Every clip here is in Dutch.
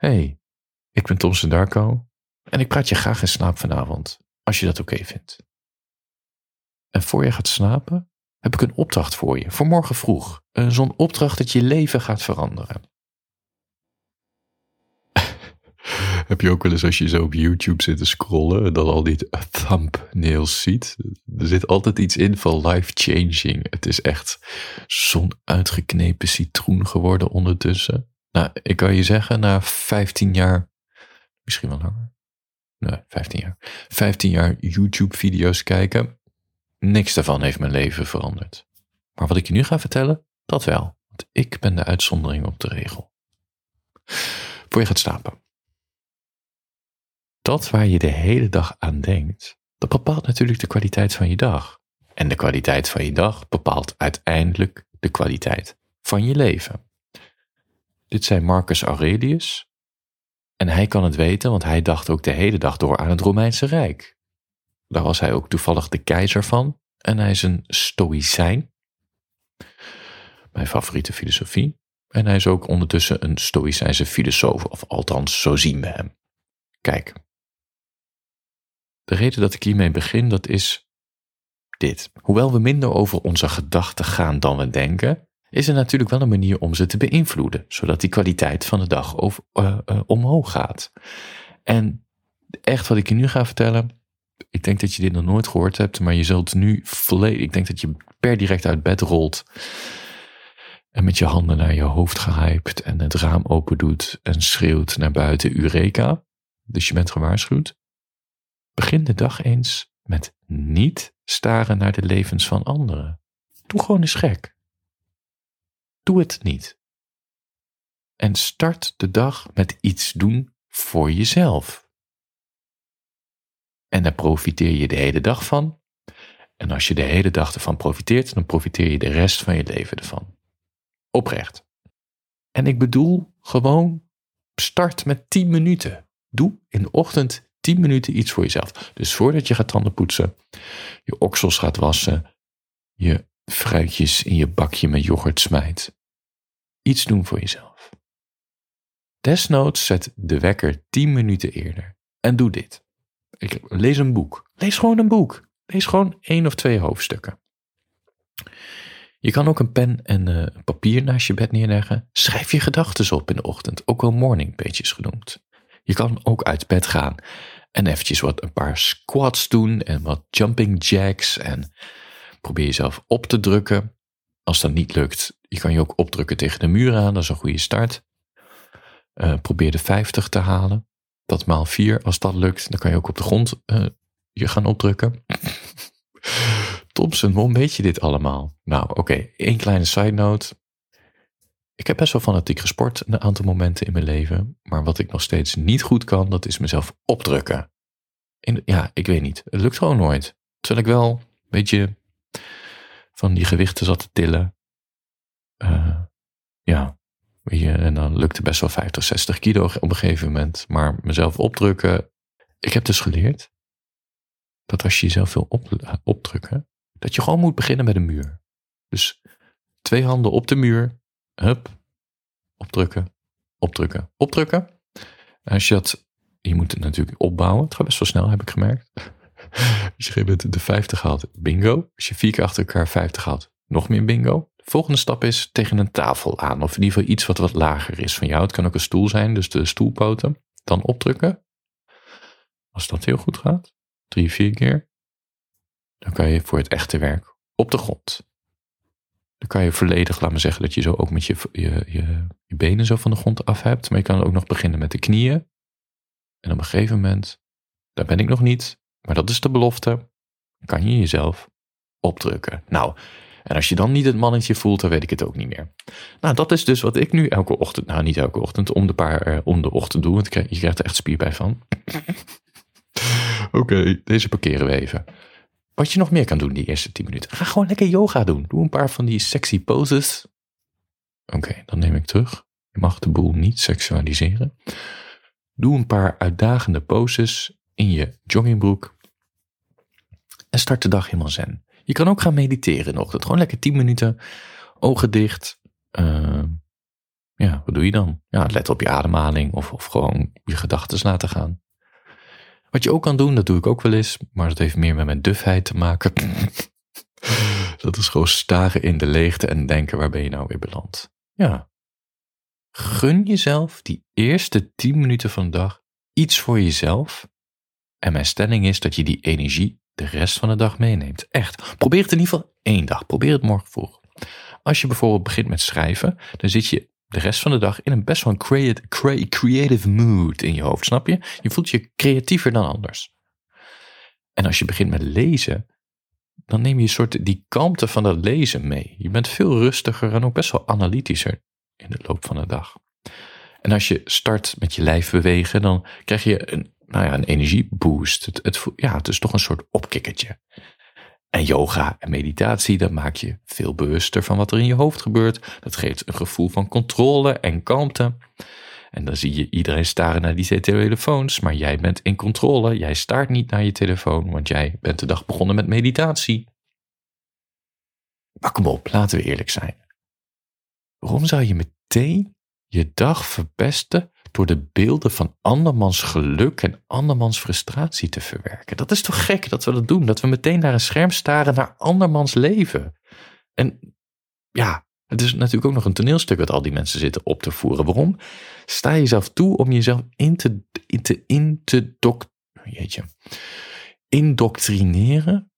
Hey, ik ben Tom Darko en ik praat je graag in slaap vanavond, als je dat oké vindt. En voor je gaat slapen, heb ik een opdracht voor je, voor morgen vroeg. Zo'n opdracht dat je leven gaat veranderen. heb je ook wel eens als je zo op YouTube zit te scrollen, dat al die thumbnails ziet? Er zit altijd iets in van life-changing. Het is echt zo'n uitgeknepen citroen geworden ondertussen. Nou, ik kan je zeggen, na 15 jaar, misschien wel langer. Nee, 15 jaar. 15 jaar YouTube-video's kijken. Niks daarvan heeft mijn leven veranderd. Maar wat ik je nu ga vertellen, dat wel. Want ik ben de uitzondering op de regel. Voor je gaat slapen. Dat waar je de hele dag aan denkt, dat bepaalt natuurlijk de kwaliteit van je dag. En de kwaliteit van je dag bepaalt uiteindelijk de kwaliteit van je leven. Dit zei Marcus Aurelius. En hij kan het weten, want hij dacht ook de hele dag door aan het Romeinse Rijk. Daar was hij ook toevallig de keizer van. En hij is een stoïcijn. Mijn favoriete filosofie. En hij is ook ondertussen een stoïcijnse filosoof, of althans, zo zien we hem. Kijk. De reden dat ik hiermee begin, dat is dit. Hoewel we minder over onze gedachten gaan dan we denken, is er natuurlijk wel een manier om ze te beïnvloeden, zodat die kwaliteit van de dag uh, uh, omhoog gaat. En echt wat ik je nu ga vertellen, ik denk dat je dit nog nooit gehoord hebt, maar je zult nu volledig, ik denk dat je per direct uit bed rolt en met je handen naar je hoofd gehyped en het raam open doet en schreeuwt naar buiten Eureka. Dus je bent gewaarschuwd. Begin de dag eens met niet staren naar de levens van anderen. Doe gewoon eens gek. Doe het niet. En start de dag met iets doen voor jezelf. En daar profiteer je de hele dag van. En als je de hele dag ervan profiteert, dan profiteer je de rest van je leven ervan. Oprecht. En ik bedoel gewoon start met 10 minuten. Doe in de ochtend 10 minuten iets voor jezelf. Dus voordat je gaat tanden poetsen, je oksels gaat wassen, je fruitjes in je bakje met yoghurt smijt. Iets doen voor jezelf. Desnoods zet de wekker 10 minuten eerder en doe dit. Ik lees een boek. Lees gewoon een boek. Lees gewoon één of twee hoofdstukken. Je kan ook een pen en uh, papier naast je bed neerleggen. Schrijf je gedachten op in de ochtend, ook wel morning pages genoemd. Je kan ook uit bed gaan en eventjes wat een paar squats doen en wat jumping jacks en probeer jezelf op te drukken. Als dat niet lukt, je kan je ook opdrukken tegen de muur aan, dat is een goede start. Uh, probeer de 50 te halen. Dat maal 4, als dat lukt, dan kan je ook op de grond uh, je gaan opdrukken. Thompson, waarom weet je dit allemaal? Nou, oké, okay, één kleine side note. Ik heb best wel fanatiek gesport een aantal momenten in mijn leven. Maar wat ik nog steeds niet goed kan, dat is mezelf opdrukken. Ja, ik weet niet. Het lukt gewoon nooit. Terwijl ik wel een beetje van die gewichten zat te tillen. Uh, ja, en dan lukte best wel 50, 60 kilo op een gegeven moment. Maar mezelf opdrukken. Ik heb dus geleerd dat als je jezelf wil op, opdrukken, dat je gewoon moet beginnen met een muur. Dus twee handen op de muur, hup, opdrukken, opdrukken, opdrukken. En als je dat, je moet het natuurlijk opbouwen. Het gaat best wel snel, heb ik gemerkt. Als je een de 50 haalt, bingo. Als je vier keer achter elkaar 50 haalt, nog meer bingo. De volgende stap is tegen een tafel aan. Of in ieder geval iets wat wat lager is van jou. Het kan ook een stoel zijn, dus de stoelpoten. Dan opdrukken. Als dat heel goed gaat, drie, vier keer. Dan kan je voor het echte werk op de grond. Dan kan je volledig, laat me zeggen, dat je zo ook met je, je, je, je benen zo van de grond af hebt. Maar je kan ook nog beginnen met de knieën. En op een gegeven moment, daar ben ik nog niet, maar dat is de belofte, kan je jezelf opdrukken. Nou, en als je dan niet het mannetje voelt, dan weet ik het ook niet meer. Nou, dat is dus wat ik nu elke ochtend, nou niet elke ochtend, om de, paar, uh, om de ochtend doe, want je krijgt er echt spierpijn van. Oké, deze parkeren we even. Wat je nog meer kan doen die eerste 10 minuten. Ga gewoon lekker yoga doen. Doe een paar van die sexy poses. Oké, dan neem ik terug. Je mag de boel niet seksualiseren. Doe een paar uitdagende poses in je joggingbroek. En start de dag helemaal zen. Je kan ook gaan mediteren in de ochtend. Gewoon lekker 10 minuten, ogen dicht. Uh, Ja, wat doe je dan? Ja, let op je ademhaling of, of gewoon je gedachten laten gaan. Wat je ook kan doen, dat doe ik ook wel eens, maar dat heeft meer met mijn dufheid te maken. dat is gewoon staren in de leegte en denken, waar ben je nou weer beland? Ja. Gun jezelf die eerste 10 minuten van de dag iets voor jezelf. En mijn stelling is dat je die energie de rest van de dag meeneemt. Echt. Probeer het in ieder geval één dag. Probeer het morgen vroeg. Als je bijvoorbeeld begint met schrijven, dan zit je de rest van de dag in een best wel een creative mood in je hoofd, snap je? Je voelt je creatiever dan anders. En als je begint met lezen, dan neem je een soort die kalmte van dat lezen mee. Je bent veel rustiger en ook best wel analytischer in de loop van de dag. En als je start met je lijf bewegen, dan krijg je een, nou ja, een energieboost. Het, het, ja, het is toch een soort opkikkertje. En yoga en meditatie, dat maak je veel bewuster van wat er in je hoofd gebeurt. Dat geeft een gevoel van controle en kalmte. En dan zie je iedereen staren naar die telefoons, maar jij bent in controle. Jij staart niet naar je telefoon, want jij bent de dag begonnen met meditatie. Maar kom op, laten we eerlijk zijn. Waarom zou je meteen je dag verpesten door de beelden van andermans geluk en andermans frustratie te verwerken. Dat is toch gek dat we dat doen? Dat we meteen naar een scherm staren naar andermans leven. En ja, het is natuurlijk ook nog een toneelstuk dat al die mensen zitten op te voeren. Waarom? Sta jezelf toe om jezelf in te, in te, in te dok, jeetje, indoctrineren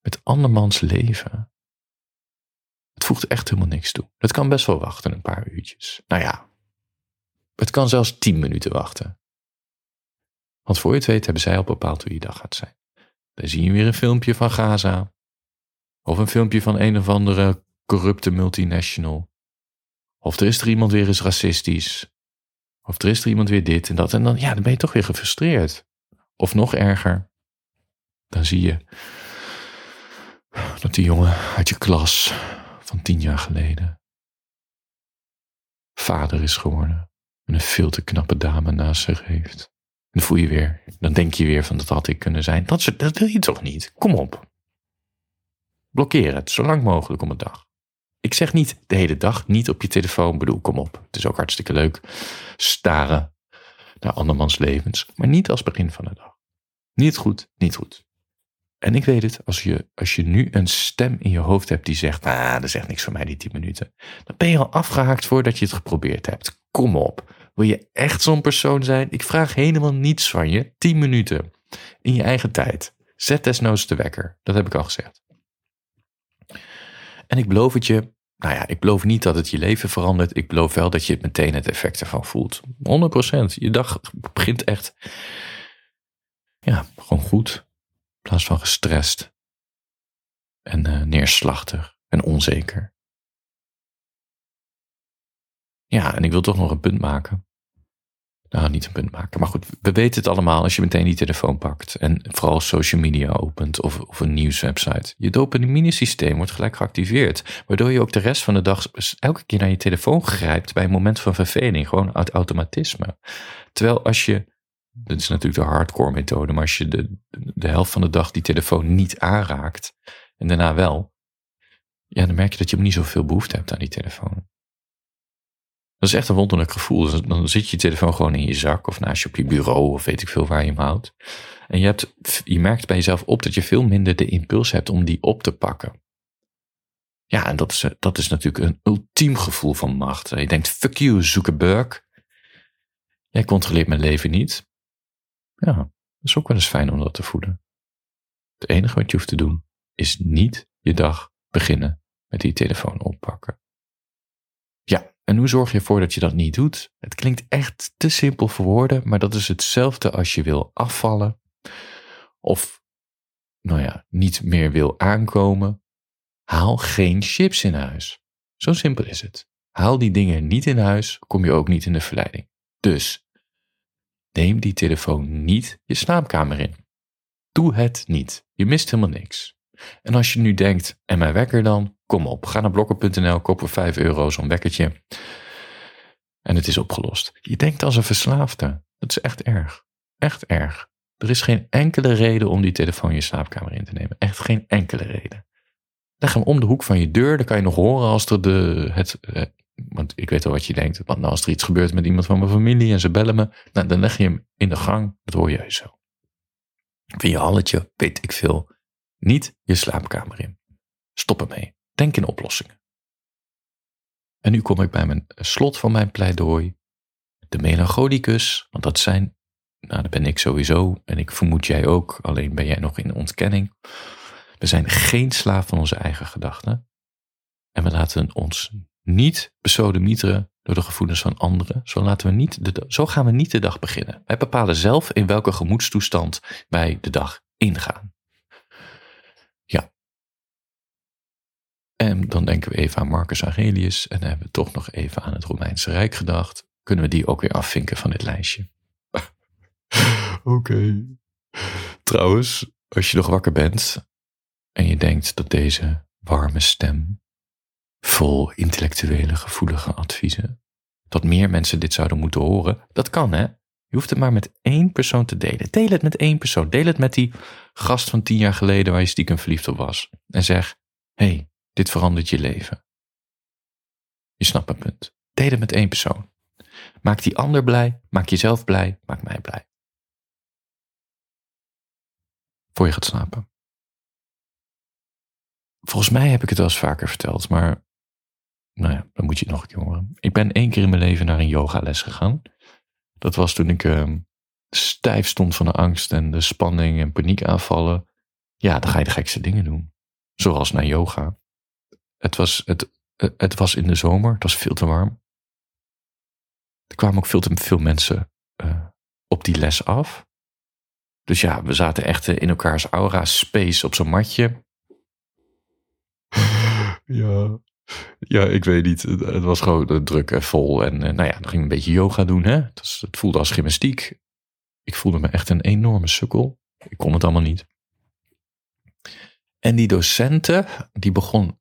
met andermans leven. Het voegt echt helemaal niks toe. Het kan best wel wachten een paar uurtjes. Nou ja, het kan zelfs tien minuten wachten. Want voor je het weet hebben zij al bepaald hoe je dag gaat zijn. Dan zie je weer een filmpje van Gaza. Of een filmpje van een of andere corrupte multinational. Of er is er iemand weer eens racistisch. Of er is er iemand weer dit en dat. En dan, ja, dan ben je toch weer gefrustreerd. Of nog erger. Dan zie je dat die jongen uit je klas van tien jaar geleden vader is geworden en een veel te knappe dame naast zich heeft. En dan voel je weer, dan denk je weer van dat had ik kunnen zijn. Dat, dat wil je toch niet? Kom op. Blokkeer het zo lang mogelijk om een dag. Ik zeg niet de hele dag, niet op je telefoon. Bedoel, kom op. Het is ook hartstikke leuk. Staren naar andermans levens. Maar niet als begin van de dag. Niet goed, niet goed. En ik weet het, als je, als je nu een stem in je hoofd hebt die zegt, ah, dat echt niks voor mij die 10 minuten. Dan ben je al afgehaakt voordat je het geprobeerd hebt. Kom op. Wil je echt zo'n persoon zijn? Ik vraag helemaal niets van je. 10 minuten. In je eigen tijd. Zet desnoods de wekker. Dat heb ik al gezegd. En ik beloof het je, nou ja, ik beloof niet dat het je leven verandert. Ik beloof wel dat je het meteen het effect ervan voelt. 100%. Je dag begint echt, ja, gewoon goed plaats van gestrest en uh, neerslachtig en onzeker. Ja, en ik wil toch nog een punt maken. Nou, niet een punt maken. Maar goed, we weten het allemaal als je meteen die telefoon pakt. En vooral social media opent of, of een nieuwswebsite. Je dopamine-systeem wordt gelijk geactiveerd. Waardoor je ook de rest van de dag elke keer naar je telefoon grijpt bij een moment van verveling. Gewoon uit automatisme. Terwijl als je dat is natuurlijk de hardcore methode, maar als je de, de helft van de dag die telefoon niet aanraakt en daarna wel, ja, dan merk je dat je niet zoveel behoefte hebt aan die telefoon. Dat is echt een wonderlijk gevoel. Dan zit je telefoon gewoon in je zak of naast je op je bureau of weet ik veel waar je hem houdt. En je, hebt, je merkt bij jezelf op dat je veel minder de impuls hebt om die op te pakken. Ja, en dat is, dat is natuurlijk een ultiem gevoel van macht. Je denkt, fuck you, Zuckerberg. Jij controleert mijn leven niet. Ja, dat is ook wel eens fijn om dat te voelen. Het enige wat je hoeft te doen is niet je dag beginnen met die telefoon oppakken. Ja, en hoe zorg je ervoor dat je dat niet doet? Het klinkt echt te simpel voor woorden, maar dat is hetzelfde als je wil afvallen of, nou ja, niet meer wil aankomen. Haal geen chips in huis. Zo simpel is het. Haal die dingen niet in huis, kom je ook niet in de verleiding. Dus Neem die telefoon niet je slaapkamer in. Doe het niet. Je mist helemaal niks. En als je nu denkt, en mijn wekker dan? Kom op, ga naar blokker.nl, koop voor 5 euro zo'n wekkertje. En het is opgelost. Je denkt als een verslaafde. Dat is echt erg. Echt erg. Er is geen enkele reden om die telefoon je slaapkamer in te nemen. Echt geen enkele reden. Leg hem om de hoek van je deur, dan kan je nog horen als er de, het, eh, Want ik weet al wat je denkt. Want nou, als er iets gebeurt met iemand van mijn familie en ze bellen me, nou, dan leg je hem in de gang. Dat hoor je zo. Vind je halletje, weet ik veel. Niet je slaapkamer in. Stop ermee. Denk in oplossingen. En nu kom ik bij mijn slot van mijn pleidooi. De melancholicus, want dat zijn, nou dat ben ik sowieso en ik vermoed jij ook, alleen ben jij nog in ontkenning. We zijn geen slaaf van onze eigen gedachten. En we laten ons niet besodemieteren door de gevoelens van anderen. Zo, laten we niet de, zo gaan we niet de dag beginnen. Wij bepalen zelf in welke gemoedstoestand wij de dag ingaan. Ja. En dan denken we even aan Marcus Aurelius en hebben we toch nog even aan het Romeinse Rijk gedacht. Kunnen we die ook weer afvinken van dit lijstje? Oké. Trouwens, als je nog wakker bent en je denkt dat deze warme stem vol intellectuele, gevoelige adviezen. Dat meer mensen dit zouden moeten horen. Dat kan, hè? Je hoeft het maar met één persoon te delen. Deel het met één persoon. Deel het met die gast van tien jaar geleden waar je stiekem verliefd op was. En zeg: hey, dit verandert je leven. Je snapt mijn punt. Deel het met één persoon. Maak die ander blij, maak jezelf blij, maak mij blij. Voor je gaat slapen. Volgens mij heb ik het wel eens vaker verteld, maar nou ja, dan moet je het nog een keer horen. Ik ben één keer in mijn leven naar een yogales gegaan. Dat was toen ik uh, stijf stond van de angst en de spanning en paniekaanvallen. Ja, dan ga je de gekste dingen doen. Zoals naar yoga. Het was, het, het was in de zomer, het was veel te warm. Er kwamen ook veel te veel mensen uh, op die les af. Dus ja, we zaten echt in elkaars aura space op zo'n matje. Ja, ja, ik weet niet. Het was gewoon druk en vol. En nou ja, dan ging ik een beetje yoga doen. Hè? Het voelde als gymnastiek. Ik voelde me echt een enorme sukkel. Ik kon het allemaal niet. En die docenten, die begon,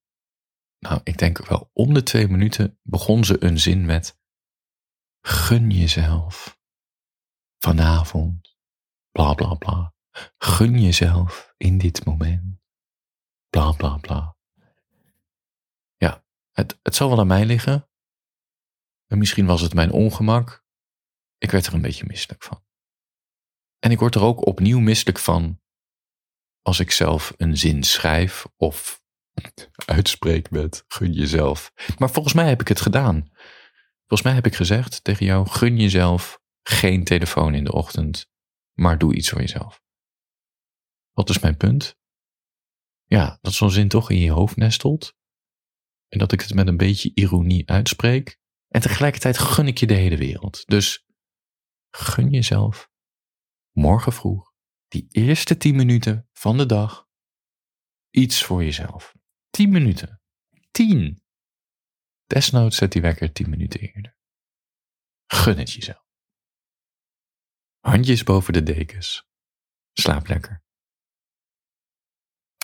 nou, ik denk wel om de twee minuten, begon ze een zin met: Gun jezelf vanavond, bla bla bla. Gun jezelf in dit moment, bla bla bla. Het, het zal wel aan mij liggen. En misschien was het mijn ongemak. Ik werd er een beetje misselijk van. En ik word er ook opnieuw misselijk van als ik zelf een zin schrijf of uitspreek met gun jezelf. Maar volgens mij heb ik het gedaan. Volgens mij heb ik gezegd tegen jou: gun jezelf geen telefoon in de ochtend, maar doe iets voor jezelf. Wat is mijn punt? Ja, dat zo'n zin toch in je hoofd nestelt. En dat ik het met een beetje ironie uitspreek. En tegelijkertijd gun ik je de hele wereld. Dus gun jezelf morgen vroeg, die eerste tien minuten van de dag, iets voor jezelf. Tien minuten. Tien. Desnoods zet die wekker tien minuten eerder. Gun het jezelf. Handjes boven de dekens. Slaap lekker.